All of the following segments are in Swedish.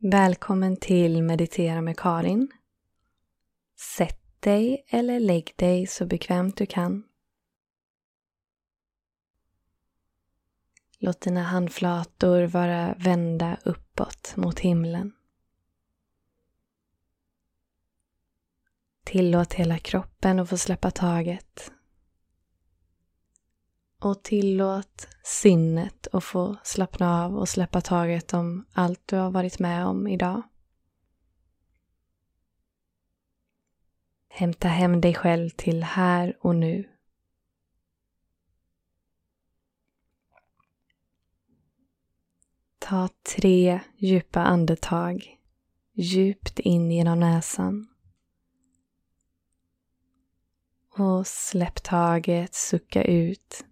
Välkommen till Meditera med Karin. Sätt dig eller lägg dig så bekvämt du kan. Låt dina handflator vara vända uppåt mot himlen. Tillåt hela kroppen att få släppa taget. Och tillåt sinnet att få slappna av och släppa taget om allt du har varit med om idag. Hämta hem dig själv till här och nu. Ta tre djupa andetag djupt in genom näsan. Och släpp taget, sucka ut.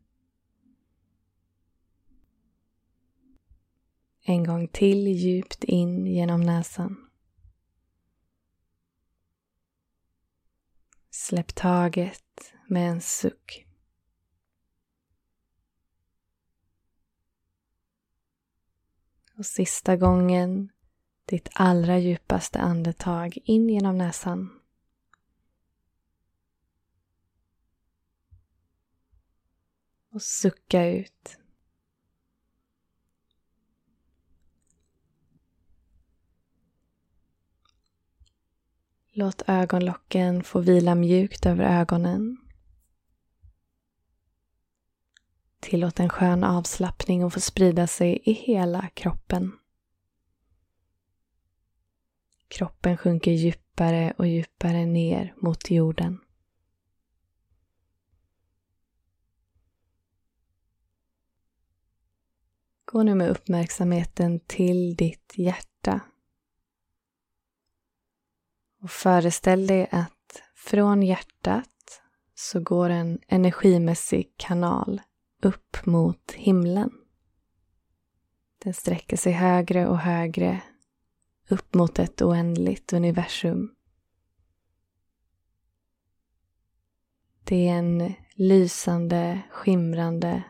En gång till djupt in genom näsan. Släpp taget med en suck. Och sista gången ditt allra djupaste andetag in genom näsan. Och sucka ut. Låt ögonlocken få vila mjukt över ögonen. Tillåt en skön avslappning att få sprida sig i hela kroppen. Kroppen sjunker djupare och djupare ner mot jorden. Gå nu med uppmärksamheten till ditt hjärta. Och föreställ dig att från hjärtat så går en energimässig kanal upp mot himlen. Den sträcker sig högre och högre upp mot ett oändligt universum. Det är en lysande, skimrande,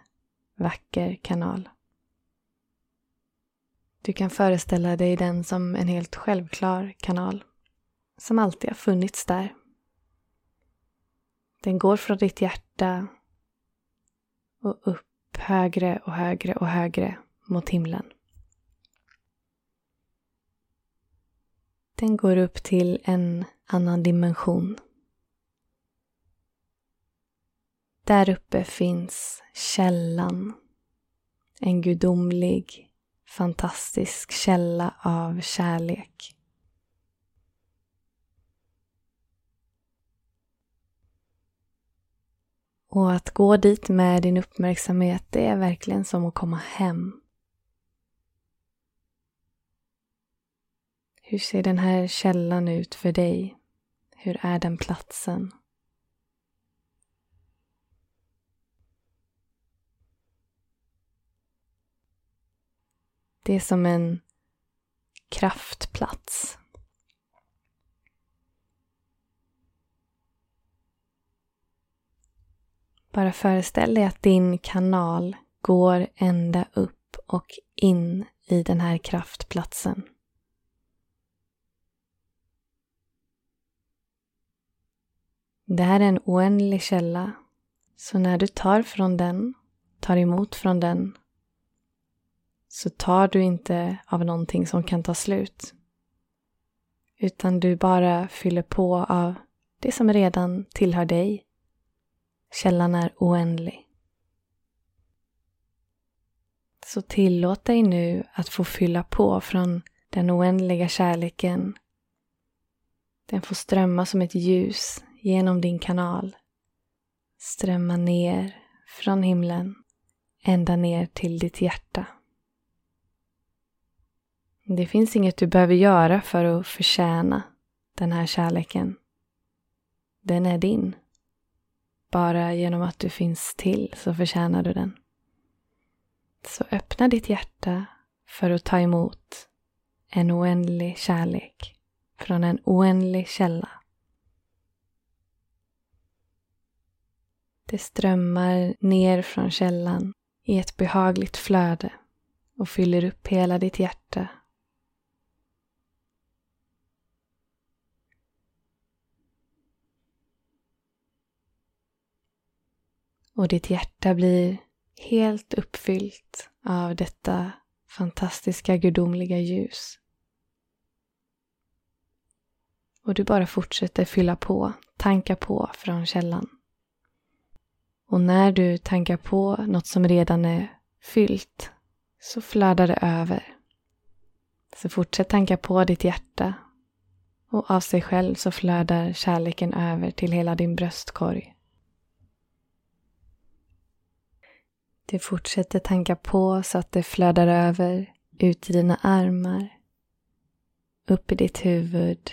vacker kanal. Du kan föreställa dig den som en helt självklar kanal som alltid har funnits där. Den går från ditt hjärta och upp högre och högre och högre mot himlen. Den går upp till en annan dimension. Där uppe finns källan. En gudomlig, fantastisk källa av kärlek. Och att gå dit med din uppmärksamhet, det är verkligen som att komma hem. Hur ser den här källan ut för dig? Hur är den platsen? Det är som en kraftplats. Bara föreställ dig att din kanal går ända upp och in i den här kraftplatsen. Det här är en oändlig källa, så när du tar från den, tar emot från den, så tar du inte av någonting som kan ta slut. Utan du bara fyller på av det som redan tillhör dig Källan är oändlig. Så tillåt dig nu att få fylla på från den oändliga kärleken. Den får strömma som ett ljus genom din kanal. Strömma ner från himlen ända ner till ditt hjärta. Det finns inget du behöver göra för att förtjäna den här kärleken. Den är din. Bara genom att du finns till så förtjänar du den. Så öppna ditt hjärta för att ta emot en oändlig kärlek från en oändlig källa. Det strömmar ner från källan i ett behagligt flöde och fyller upp hela ditt hjärta. Och ditt hjärta blir helt uppfyllt av detta fantastiska gudomliga ljus. Och du bara fortsätter fylla på, tanka på från källan. Och när du tankar på något som redan är fyllt så flödar det över. Så fortsätt tanka på ditt hjärta och av sig själv så flödar kärleken över till hela din bröstkorg. Du fortsätter tanka på så att det flödar över ut i dina armar, upp i ditt huvud,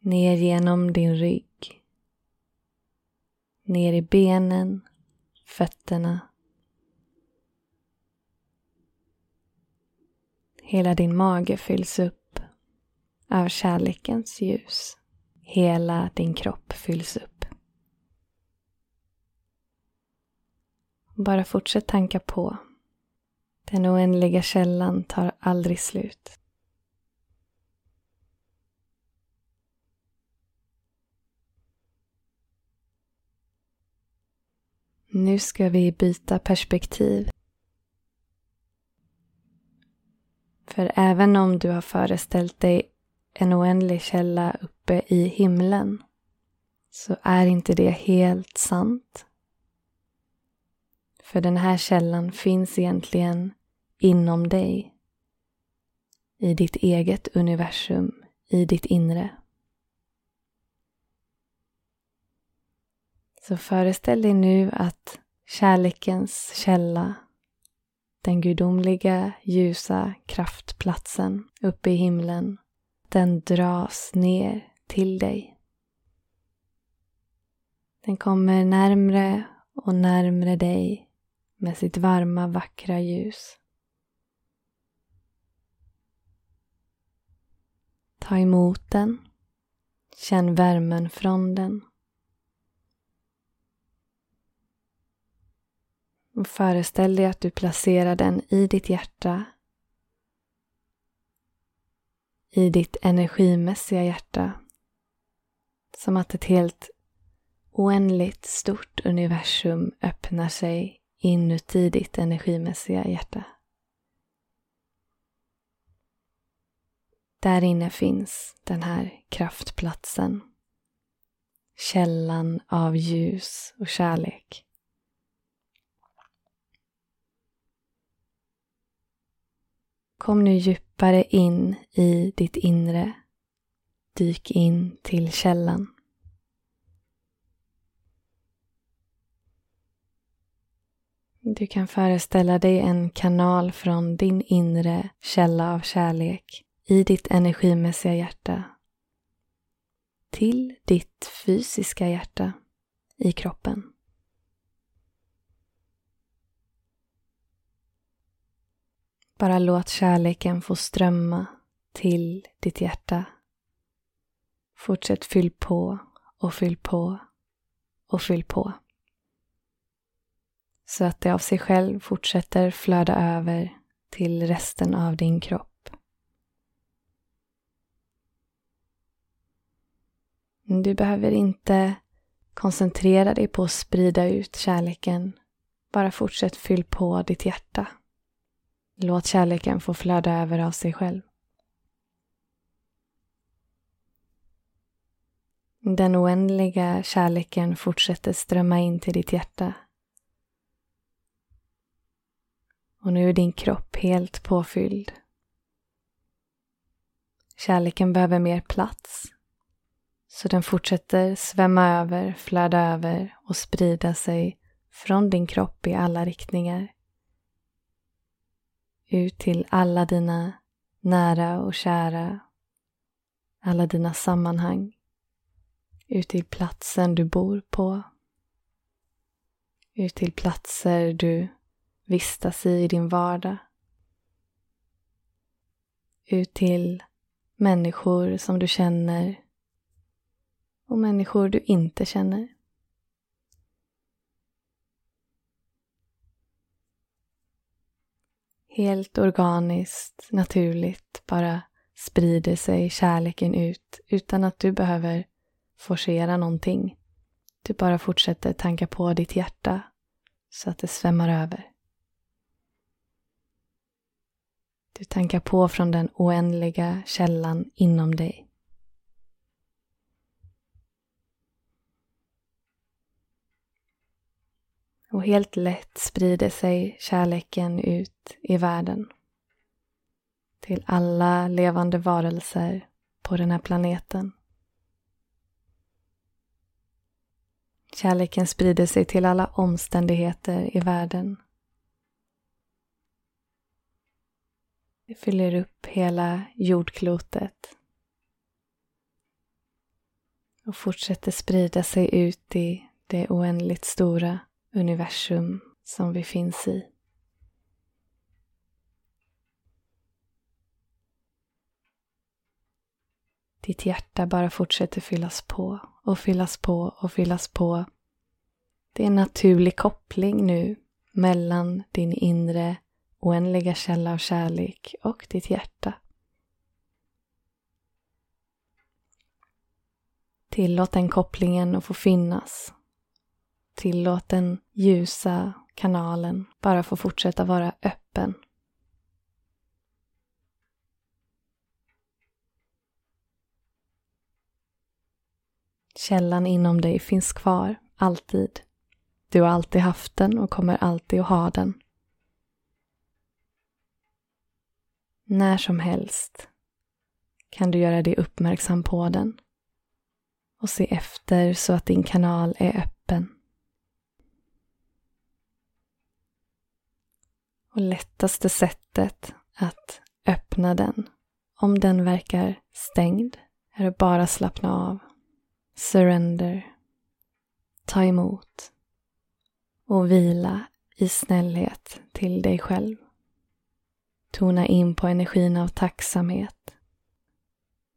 ner genom din rygg, ner i benen, fötterna. Hela din mage fylls upp av kärlekens ljus. Hela din kropp fylls upp. Bara fortsätt tanka på. Den oändliga källan tar aldrig slut. Nu ska vi byta perspektiv. För även om du har föreställt dig en oändlig källa uppe i himlen så är inte det helt sant. För den här källan finns egentligen inom dig. I ditt eget universum, i ditt inre. Så föreställ dig nu att kärlekens källa, den gudomliga ljusa kraftplatsen uppe i himlen, den dras ner till dig. Den kommer närmre och närmre dig med sitt varma, vackra ljus. Ta emot den. Känn värmen från den. Och föreställ dig att du placerar den i ditt hjärta. I ditt energimässiga hjärta. Som att ett helt oändligt stort universum öppnar sig inuti ditt energimässiga hjärta. Där inne finns den här kraftplatsen. Källan av ljus och kärlek. Kom nu djupare in i ditt inre. Dyk in till källan. Du kan föreställa dig en kanal från din inre källa av kärlek i ditt energimässiga hjärta till ditt fysiska hjärta i kroppen. Bara låt kärleken få strömma till ditt hjärta. Fortsätt fyll på och fyll på och fyll på. Så att det av sig själv fortsätter flöda över till resten av din kropp. Du behöver inte koncentrera dig på att sprida ut kärleken. Bara fortsätt fyll på ditt hjärta. Låt kärleken få flöda över av sig själv. Den oändliga kärleken fortsätter strömma in till ditt hjärta. Och nu är din kropp helt påfylld. Kärleken behöver mer plats. Så den fortsätter svämma över, flöda över och sprida sig från din kropp i alla riktningar ut till alla dina nära och kära, alla dina sammanhang, ut till platsen du bor på, ut till platser du vistas i i din vardag, ut till människor som du känner och människor du inte känner. helt organiskt, naturligt bara sprider sig kärleken ut utan att du behöver forcera någonting. Du bara fortsätter tanka på ditt hjärta så att det svämmar över. Du tankar på från den oändliga källan inom dig. Och helt lätt sprider sig kärleken ut i världen. Till alla levande varelser på den här planeten. Kärleken sprider sig till alla omständigheter i världen. Det fyller upp hela jordklotet och fortsätter sprida sig ut i det oändligt stora universum som vi finns i. Ditt hjärta bara fortsätter fyllas på och fyllas på och fyllas på. Det är en naturlig koppling nu mellan din inre oändliga källa av kärlek och ditt hjärta. Tillåt den kopplingen att få finnas. Tillåt den ljusa kanalen bara få fortsätta vara öppen. Källan inom dig finns kvar, alltid. Du har alltid haft den och kommer alltid att ha den. När som helst kan du göra dig uppmärksam på den och se efter så att din kanal är öppen. Och lättaste sättet att öppna den, om den verkar stängd, är att bara slappna av surrender, ta emot och vila i snällhet till dig själv. Tona in på energin av tacksamhet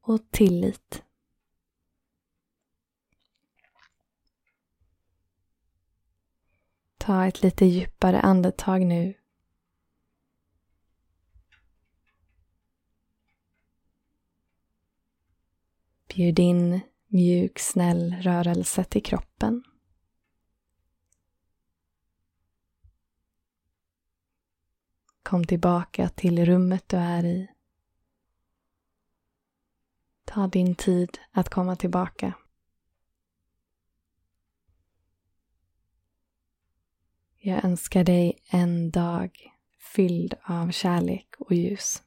och tillit. Ta ett lite djupare andetag nu. Bjud in mjuk, snäll rörelse till kroppen. Kom tillbaka till rummet du är i. Ta din tid att komma tillbaka. Jag önskar dig en dag fylld av kärlek och ljus.